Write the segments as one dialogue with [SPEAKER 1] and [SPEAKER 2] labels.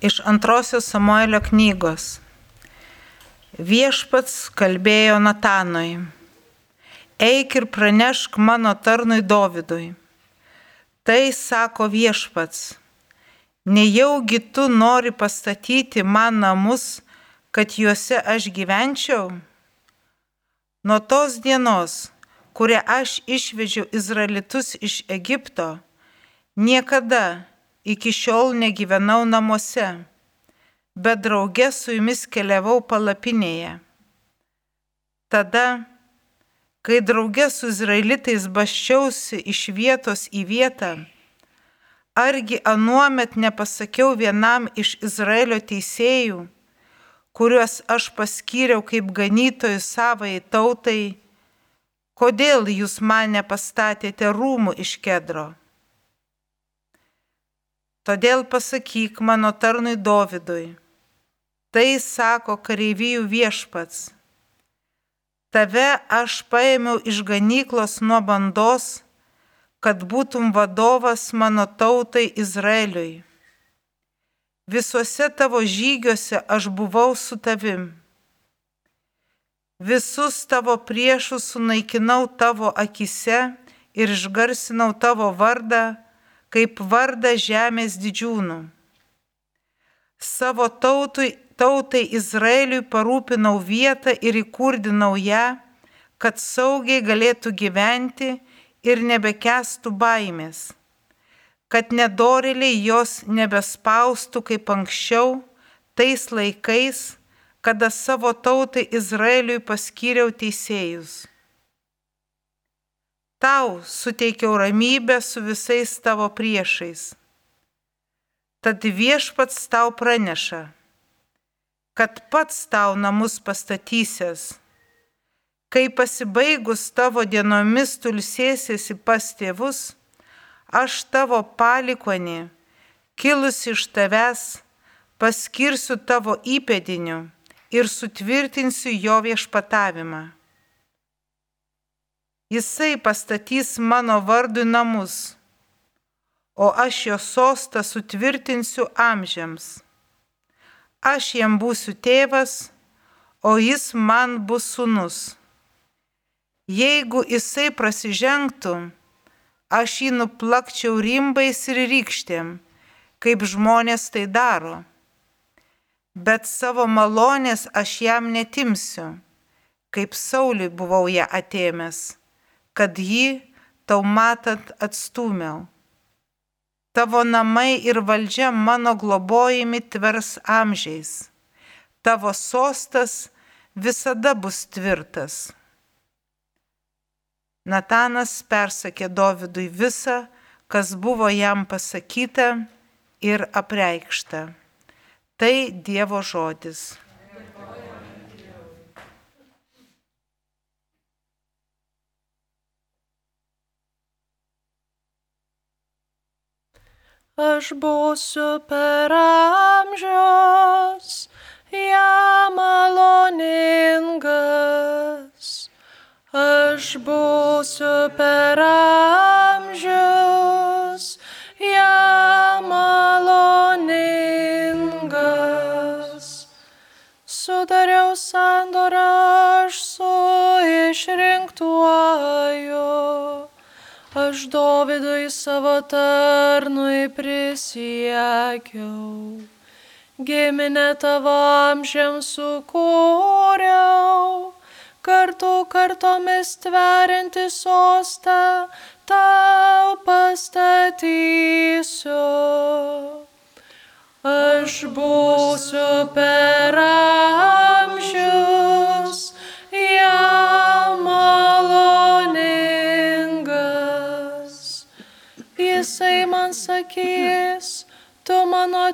[SPEAKER 1] Iš antrosios Samuelio knygos. Viešpats kalbėjo Natanui. Eik ir pranešk mano tarnui Dovydui. Tai sako viešpats. Nejaugi tu nori pastatyti man namus, kad juose aš gyvenčiau? Nuo tos dienos, kurią aš išvežiau Izraelitus iš Egipto, niekada iki šiol negyvenau namuose, bet draugė su jumis keliavau palapinėje. Tada, kai draugė su izraelitais baščiausi iš vietos į vietą, argi anuomet nepasakiau vienam iš Izraelio teisėjų, kuriuos aš paskyriau kaip ganytojų savai tautai, kodėl jūs mane pastatėte rūmų iš kedro. Todėl pasakyk mano tarnui Dovydui, tai sako kareivijų viešpats. Tave aš paėmiau iš ganyklos nuo bandos, kad būtum vadovas mano tautai Izraeliui Visuose tavo žygiuose aš buvau su tavim. Visus tavo priešus sunaikinau tavo akise ir išgarsinau tavo vardą, kaip vardą žemės didžiūnų. Savo tautui, tautai Izraeliui parūpinau vietą ir įkurdinau ją, kad saugiai galėtų gyventi ir nebekestų baimės kad nedoriliai jos nebespaustų kaip anksčiau, tais laikais, kada savo tautai Izraeliui paskyriau teisėjus. Tau suteikiau ramybę su visais tavo priešais. Tad viešpats tau praneša, kad pats tau namus pastatysias. Kai pasibaigus tavo dienomis tulsėsiesi pas tėvus, aš tavo palikonį, kilus iš tavęs, paskirsiu tavo įpėdiniu ir sutvirtinsiu jo viešpatavimą. Jisai pastatys mano vardui namus, o aš jo sostą sutvirtinsiu amžiams. Aš jam būsiu tėvas, o jis man bus sunus. Jeigu jisai prasižengtų, aš jį nuplakčiau rimbais ir rykštėm, kaip žmonės tai daro. Bet savo malonės aš jam netimsiu, kaip Sauliui buvau ją atėmęs, kad jį tau matant atstumiau. Tavo namai ir valdžia mano globojami tvers amžiais. Tavo sostas visada bus tvirtas. Natanas persakė Dovydui visą, kas buvo jam pasakyta ir apreikšta. Tai Dievo žodis.
[SPEAKER 2] Aš būsiu per amžius, jam maloningas. Aš būsiu per amžius, aš Dovydui savo tarnui prisiekiau. Giminė tavo amžiams sukūriau kartu kartomis tverianti sostą tau pastatysiu. Aš būsiu per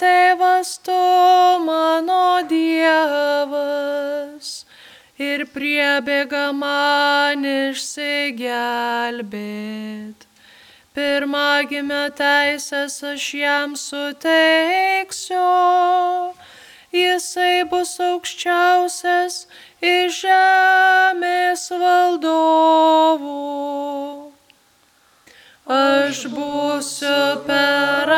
[SPEAKER 2] tėvas, tu mano dievas ir priebėga man išsigelbėt. Pirmagimio teisės aš jam suteiksiu, jisai bus aukščiausias iš žemės valdovų. Aš būsiu per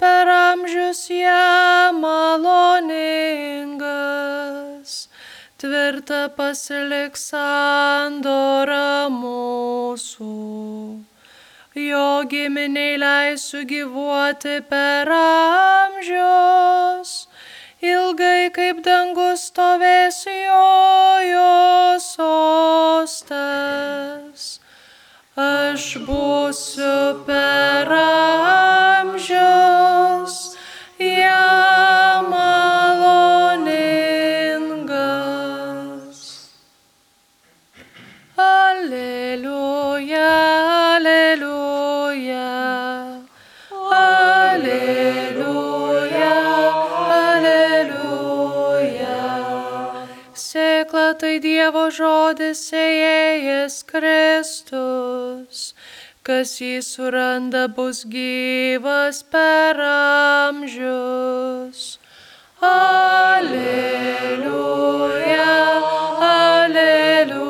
[SPEAKER 2] per amžius jam maloningas, tvirta pasiliks sandora mūsų. Jo giminiai leisiu gyvuoti per amžius, ilgai kaip dangus stovės jo, jo sostas. Aš būsiu per amžius. Tai Dievo žodis ėjęs Kristus. Kas jį suranda bus gyvas per amžius. Aleliuja, aleliuja.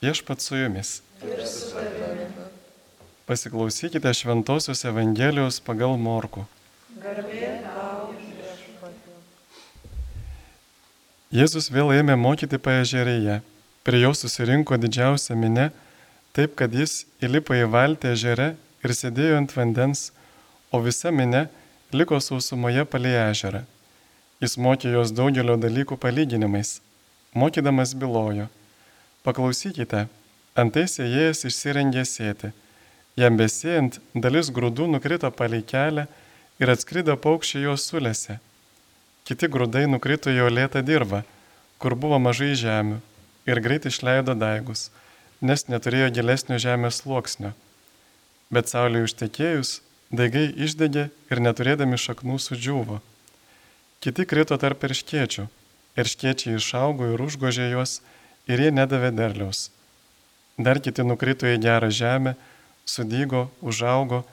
[SPEAKER 3] Viešpat su jumis. Pasiklausykite Šventojios Evangelijos pagal Morku. Jėzus vėl ėmė mokyti paežerėje. Prie jo susirinko didžiausia minė, taip kad jis įlipo į valtį ežere ir sėdėjo ant vandens, o visa minė liko sausumoje palei ežerą. Jis mokė jos daugelio dalykų palyginimais. Mokydamas bylojo. Paklausykite, antai sėjėjas išsirengė sėti. Jam besėjant dalis grūdų nukrito palei kelią ir atskrido paukščiai jos sulėse. Kiti grūdai nukrito į olėtą dirbą, kur buvo mažai žemių, ir greit išleido daigus, nes neturėjo gilesnio žemės sluoksnio. Bet saulė užtekėjus, daigai išdegė ir neturėdami šaknų sudžiūvo. Kiti krito tarp erškiečių, erškiečiai išaugo ir užgožė juos, ir jie nedavė derliaus. Dar kiti nukrito į gerą žemę, sudygo, užaugo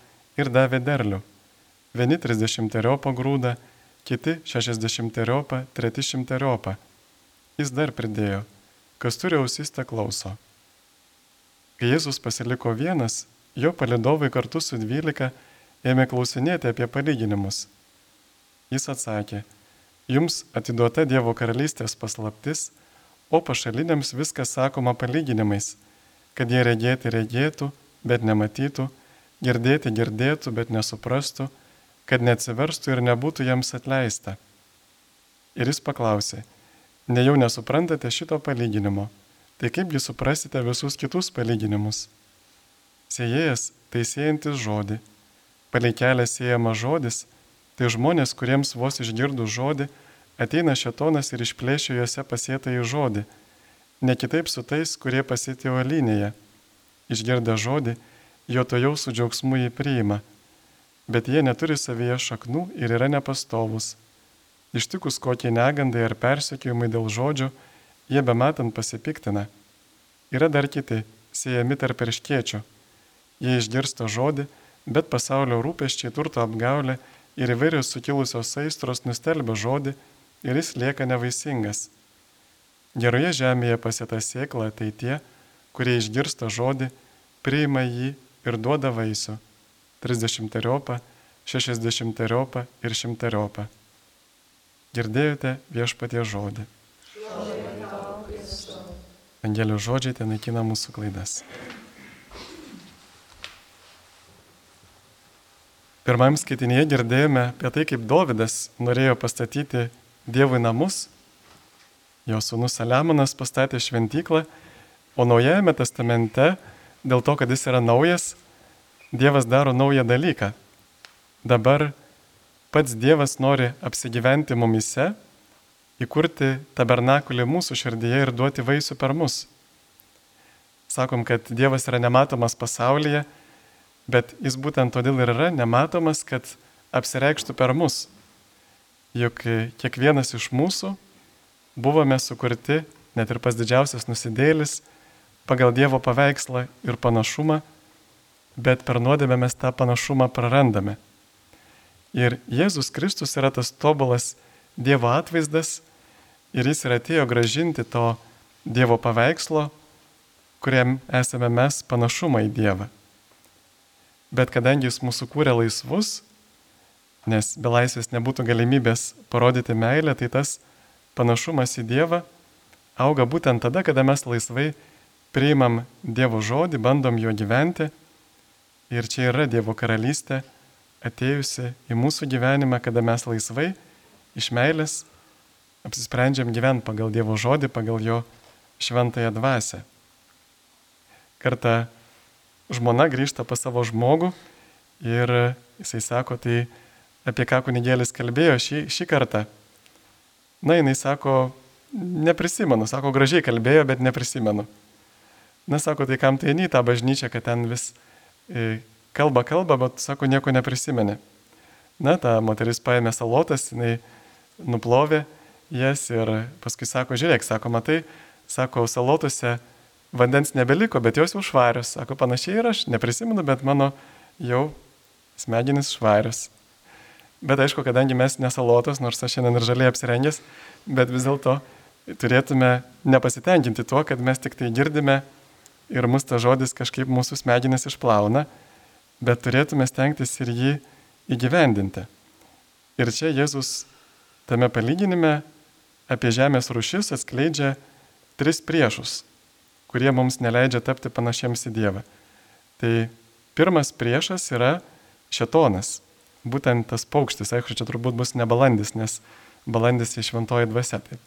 [SPEAKER 3] ir davė derlių. Vieni 30 teriopą grūdą, kiti 60 teriopą, treti 100 teriopą. Jis dar pridėjo, kas turi ausis te klauso. Kai Jėzus pasiliko vienas, jo palidovai kartu su dvylika ėmė klausinėti apie palyginimus. Jis atsakė, jums atiduota Dievo karalystės paslaptis, o pašaliniams viskas sakoma palyginimais, kad jie regėti regėtų, bet nematytų, girdėti girdėtų, bet nesuprastų, kad neatsiverstų ir nebūtų jiems atleista. Ir jis paklausė, nejau nesuprantate šito palyginimo, tai kaipgi suprasite visus kitus palyginimus? Sėjėjas tai sėjantis žodį, palei kelią sėjamas žodis, tai žmonės, kuriems vos išgirdus žodį, ateina šetonas ir išplėšia juose pasėtą į žodį, ne kitaip su tais, kurie pasėtė olinėje. Išgirdę žodį, jo to jau su džiaugsmu jį priima, bet jie neturi savyje šaknų ir yra nepastovus. Ištikus kokie negandai ar persekiojimai dėl žodžių, jie bematant pasipiktina. Yra dar kiti, siejami tarp erškiečių. Jie išgirsta žodį, bet pasaulio rūpeščiai turto apgaulė ir įvairios sukilusios aistros nustelbia žodį ir jis lieka nevaisingas. Geroje žemėje pasėta sėkla tai tie, kurie išgirsta žodį, priima jį ir duoda vaisių - 30 teriopą, 60 teriopą ir 100 teriopą. Girdėjote viešpatie žodį. Angelių žodžiai ten naikina mūsų klaidas. Pirmam skaitinėje girdėjome apie tai, kaip Dovydas norėjo pastatyti Dievui namus. Jo sūnus Saliamonas pastatė šventyklą, o Naujajame testamente, dėl to, kad jis yra naujas, Dievas daro naują dalyką. Dabar pats Dievas nori apsigyventi mumise, įkurti tabernakulį mūsų širdyje ir duoti vaisių per mus. Sakom, kad Dievas yra nematomas pasaulyje, bet jis būtent todėl ir yra nematomas, kad apsireikštų per mus. Juk kiekvienas iš mūsų buvome sukurti, net ir pas didžiausias nusidėlis, pagal Dievo paveikslą ir panašumą, bet per nuodėmę mes tą panašumą prarandame. Ir Jėzus Kristus yra tas tobulas Dievo atvaizdas ir jis ir atėjo gražinti to Dievo paveikslo, kuriam esame mes panašumą į Dievą. Bet kadangi jis mūsų kūrė laisvus, Nes be laisvės nebūtų galimybės parodyti meilę, tai tas panašumas į Dievą auga būtent tada, kada mes laisvai priimam Dievo žodį, bandom juo gyventi. Ir čia yra Dievo karalystė atėjusi į mūsų gyvenimą, kada mes laisvai iš meilės apsisprendžiam gyventi pagal Dievo žodį, pagal jo šventąją dvasę. Kartą žmona grįžta pas savo žmogų ir jisai sako, tai apie ką kunigėlis kalbėjo šį, šį kartą. Na, jinai sako, neprisimenu, sako, gražiai kalbėjo, bet neprisimenu. Na, sako, tai kam tai eini į tą bažnyčią, kad ten vis kalba kalba, bet, sako, nieko neprisimeni. Na, ta moteris paėmė salotas, jinai nuplovė jas ir paskui sako, žiūrėk, sako, matai, sako, salotose vandens nebeliko, bet jos jau švarios. Sako, panašiai ir aš neprisimenu, bet mano jau smegenys švarios. Bet aišku, kadangi mes nesalotos, nors aš šiandien ir žaliai apsirengęs, bet vis dėlto turėtume nepasitenkinti tuo, kad mes tik tai girdime ir mus ta žodis kažkaip mūsų smegenis išplauna, bet turėtume stengtis ir jį įgyvendinti. Ir čia Jėzus tame palyginime apie žemės rušis atskleidžia tris priešus, kurie mums neleidžia tapti panašiems į Dievą. Tai pirmas priešas yra šetonas būtent tas paukštis, aišku, čia turbūt bus ne balandis, nes balandis į šventoji dvasia. Tai,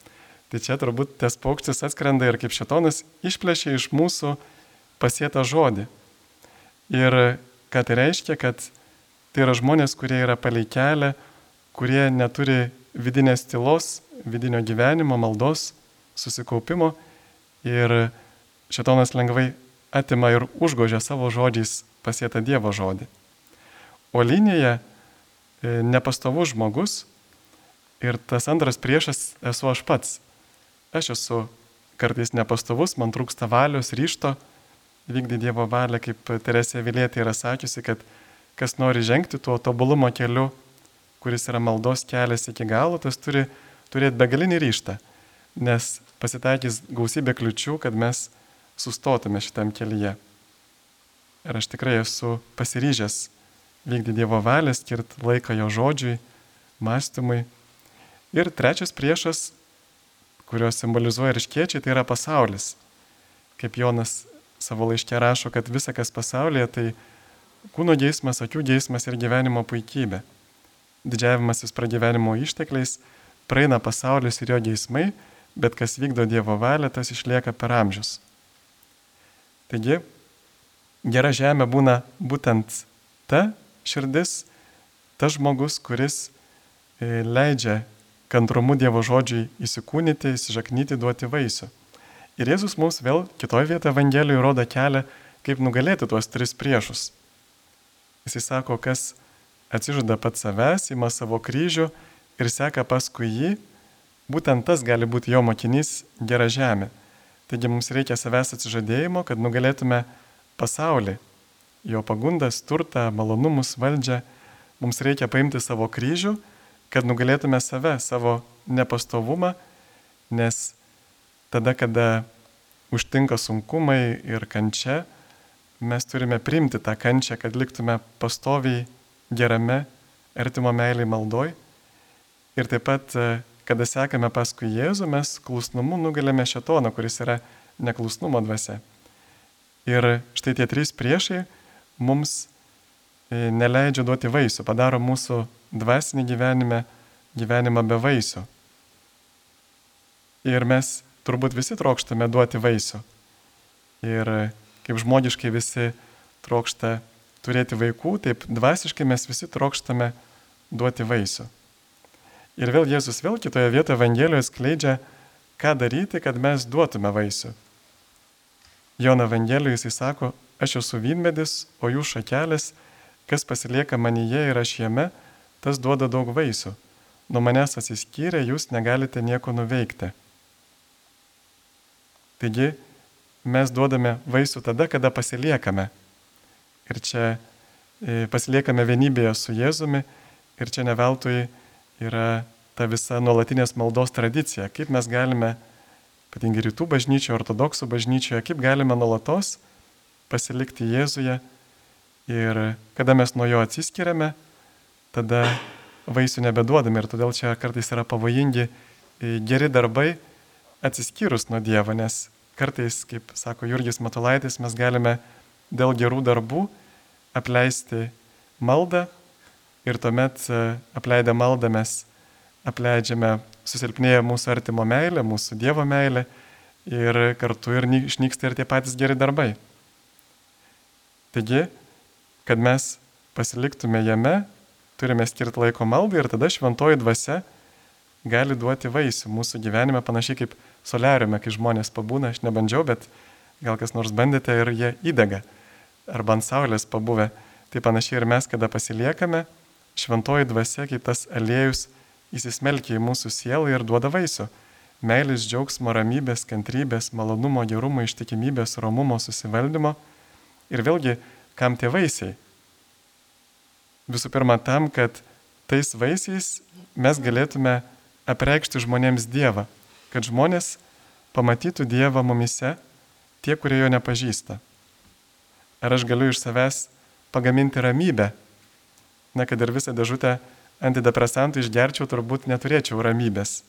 [SPEAKER 3] tai čia turbūt tas paukštis atskrenda ir kaip šetonas išplėšia iš mūsų pasėtą žodį. Ir ką tai reiškia, kad tai yra žmonės, kurie yra palei kelią, kurie neturi vidinės tylos, vidinio gyvenimo, maldos, susikaupimo ir šetonas lengvai atima ir užgožia savo žodžiais pasėtą Dievo žodį. O linija E, nepastovus žmogus ir tas antras priešas esu aš pats. Aš esu kartais nepastovus, man trūksta valios, ryšto vykdyti Dievo valią, kaip Teresė Vilėtė yra sakiusi, kad kas nori žengti tuo tobulumo keliu, kuris yra maldos kelias iki galo, tas turi turėti begalinį ryštą, nes pasitaikys gausybė kliučių, kad mes sustotume šitam kelyje. Ir aš tikrai esu pasiryžęs vykdyti Dievo valią, skirti laiką jo žodžiui, mąstymui. Ir trečias priešas, kurios simbolizuoja ryškiečiai, tai yra pasaulis. Kaip Jonas savo laiškė rašo, kad visa, kas pasaulyje, tai kūno geismas, akių geismas ir gyvenimo puikybė. Didžiavimasis pragyvenimo ištekliais praeina pasaulis ir jo geismai, bet kas vykdo Dievo valią, tas išlieka per amžius. Taigi, gera žemė būna būtent ta, širdis, tas žmogus, kuris e, leidžia kantrumu Dievo žodžiai įsikūnyti, įsižaknyti, duoti vaisių. Ir Jėzus mums vėl kitoje vietoje Evangelijoje rodo kelią, kaip nugalėti tuos tris priešus. Jis sako, kas atsižada pats savęs, ima savo kryžių ir seka paskui jį, būtent tas gali būti jo mokinys gera žemė. Taigi mums reikia savęs atsižadėjimo, kad nugalėtume pasaulį, jo pagundas, turtą, malonumus, valdžią, mums reikia paimti savo kryžių, kad nugalėtume save, savo nepastovumą, nes tada, kada užtinka sunkumai ir kančia, mes turime priimti tą kančią, kad liktume pastoviai gerame, artimo meiliai maldoj. Ir taip pat, kada sekame paskui Jėzų, mes klusnumu nugalėme šetoną, kuris yra neklusnumo dvasia. Ir štai tie trys priešai mums e, neleidžia duoti vaisių, padaro mūsų dvasinį gyvenimą, gyvenimą be vaisių. Ir mes turbūt visi trokštame duoti vaisių. Ir kaip žmogiškai visi trokšta turėti vaikų, taip dvasiškai mes visi trokštame duoti vaisių. Ir vėl Jėzus vėl kitoje vietoje Evangelijoje skleidžia, ką daryti, kad mes duotume vaisių. Jono Evangelijoje jisai sako, Aš esu vynmedis, o jūs šakelės, kas pasilieka manyje ir aš jame, tas duoda daug vaisių. Nuo manęs atsiskyrę jūs negalite nieko nuveikti. Taigi mes duodame vaisių tada, kada pasiliekame. Ir čia e, pasiliekame vienybėje su Jėzumi ir čia neveltui yra ta visa nuolatinės maldos tradicija, kaip mes galime, ypatingai rytų bažnyčioje, ortodoksų bažnyčioje, kaip galime nuolatos pasilikti Jėzuje ir kada mes nuo jo atsiskiriame, tada vaisių nebeduodame ir todėl čia kartais yra pavojingi e, geri darbai atsiskyrus nuo Dievo, nes kartais, kaip sako Jurgis Matulaitis, mes galime dėl gerų darbų apleisti maldą ir tuomet e, apleidę maldą mes apleidžiame susilpnėję mūsų artimo meilę, mūsų Dievo meilę ir kartu ir išnyksta ir tie patys geri darbai. Taigi, kad mes pasiliktume jame, turime skirti laiko maldai ir tada šventoji dvasia gali duoti vaisių mūsų gyvenime, panašiai kaip soliariume, kai žmonės pabūna, aš nebandžiau, bet gal kas nors bandėte ir jie įdega, arba ant saulės pabuvę. Tai panašiai ir mes, kada pasiliekame, šventoji dvasia, kaip tas aliejus, įsismelkia į mūsų sielą ir duoda vaisių. Meilės, džiaugsmo, ramybės, kantrybės, malonumo, gerumo, ištikimybės, romumo, susivaldymo. Ir vėlgi, kam tie vaisiai? Visų pirma, tam, kad tais vaisiais mes galėtume apreikšti žmonėms Dievą, kad žmonės pamatytų Dievą mumise, tie, kurie jo nepažįsta. Ar aš galiu iš savęs pagaminti ramybę? Na, kad ir visą dėžutę antidepresantų išgerčiau, turbūt neturėčiau ramybės.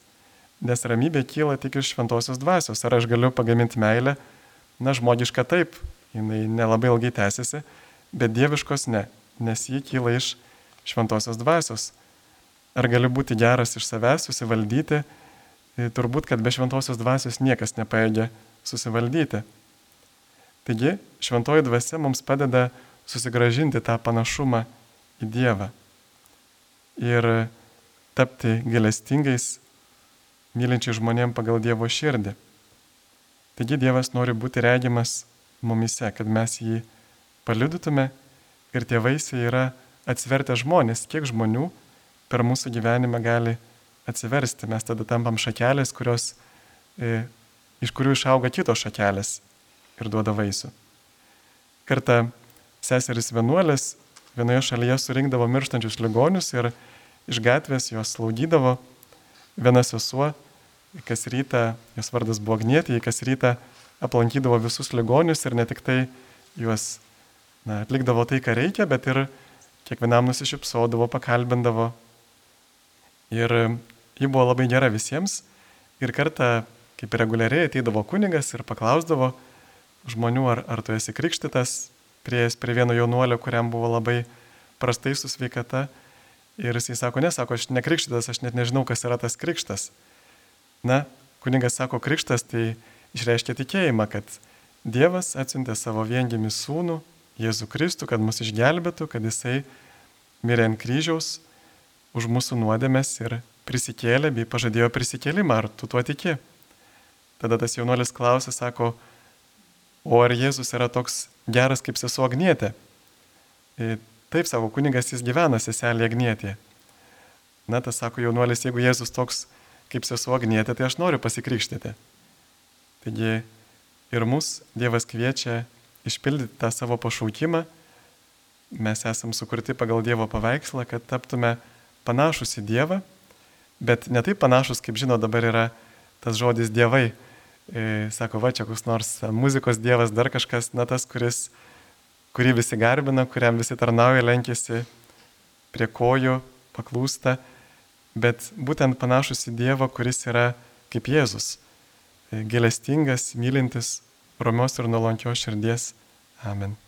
[SPEAKER 3] Nes ramybė kyla tik iš šventosios dvasios. Ar aš galiu pagaminti meilę? Na, žmogiška taip, jinai nelabai ilgai tęsiasi, bet dieviškos ne, nes ji kyla iš šventosios dvasios. Ar galiu būti geras iš savęs, susivaldyti? Tai turbūt, kad be šventosios dvasios niekas nepaėdė susivaldyti. Taigi, šventoji dvasia mums padeda susigražinti tą panašumą į Dievą ir tapti galestingais, mylinčiai žmonėm pagal Dievo širdį. Taigi Dievas nori būti regimas mumise, kad mes jį paliudytume ir tie vaisiai yra atsivertę žmonės, kiek žmonių per mūsų gyvenimą gali atsiversti. Mes tada tampam šakelės, kurios, e, iš kurių išauga kitos šakelės ir duoda vaisių. Kartą seseris vienuolės vienoje šalyje surinkdavo mirštančius ligonius ir iš gatvės juos slaugydavo. Viena sesuo, kas rytą, jos vardas buvo Gnietė, kas rytą aplankydavo visus ligonius ir ne tik tai juos na, atlikdavo tai, ką reikia, bet ir kiekvienam nusišypsodavo, pakalbindavo. Ir ji buvo labai gera visiems. Ir kartą, kaip reguliariai, ateidavo kunigas ir paklausdavo žmonių, ar, ar tu esi krikštytas, prieėjęs prie vieno jaunuolio, kuriam buvo labai prastai su sveikata. Ir jisai sako, nesako, aš nekrikštytas, aš net nežinau, kas yra tas krikštas. Na, kunigas sako, krikštas tai išreiškia tikėjimą, kad Dievas atsiuntė savo viengimį sūnų, Jėzų Kristų, kad mus išgelbėtų, kad jisai mirė ant kryžiaus už mūsų nuodėmės ir prisikėlė bei pažadėjo prisikėlimą, ar tu tuo tiki? Tada tas jaunuolis klausė, sako, o ar Jėzus yra toks geras kaip sesuo Agnietė? Ir taip savo kunigas jis gyvena seselė Agnietė. Na, tas sako jaunuolis, jeigu Jėzus toks kaip sesuo Agnietė, tai aš noriu pasikrikštyti. Taigi ir mus Dievas kviečia išpildyti tą savo pašaukimą. Mes esam sukurti pagal Dievo paveikslą, kad taptume panašus į Dievą, bet ne taip panašus, kaip žino dabar yra tas žodis Dievai. E, sako, va, čia koks nors muzikos Dievas, dar kažkas, na tas, kuris, kurį visi garbina, kuriam visi tarnauja, lenkėsi prie kojų, paklūsta, bet būtent panašus į Dievą, kuris yra kaip Jėzus gailestingas, mylintis, romios ir nuolankios širdies. Amen.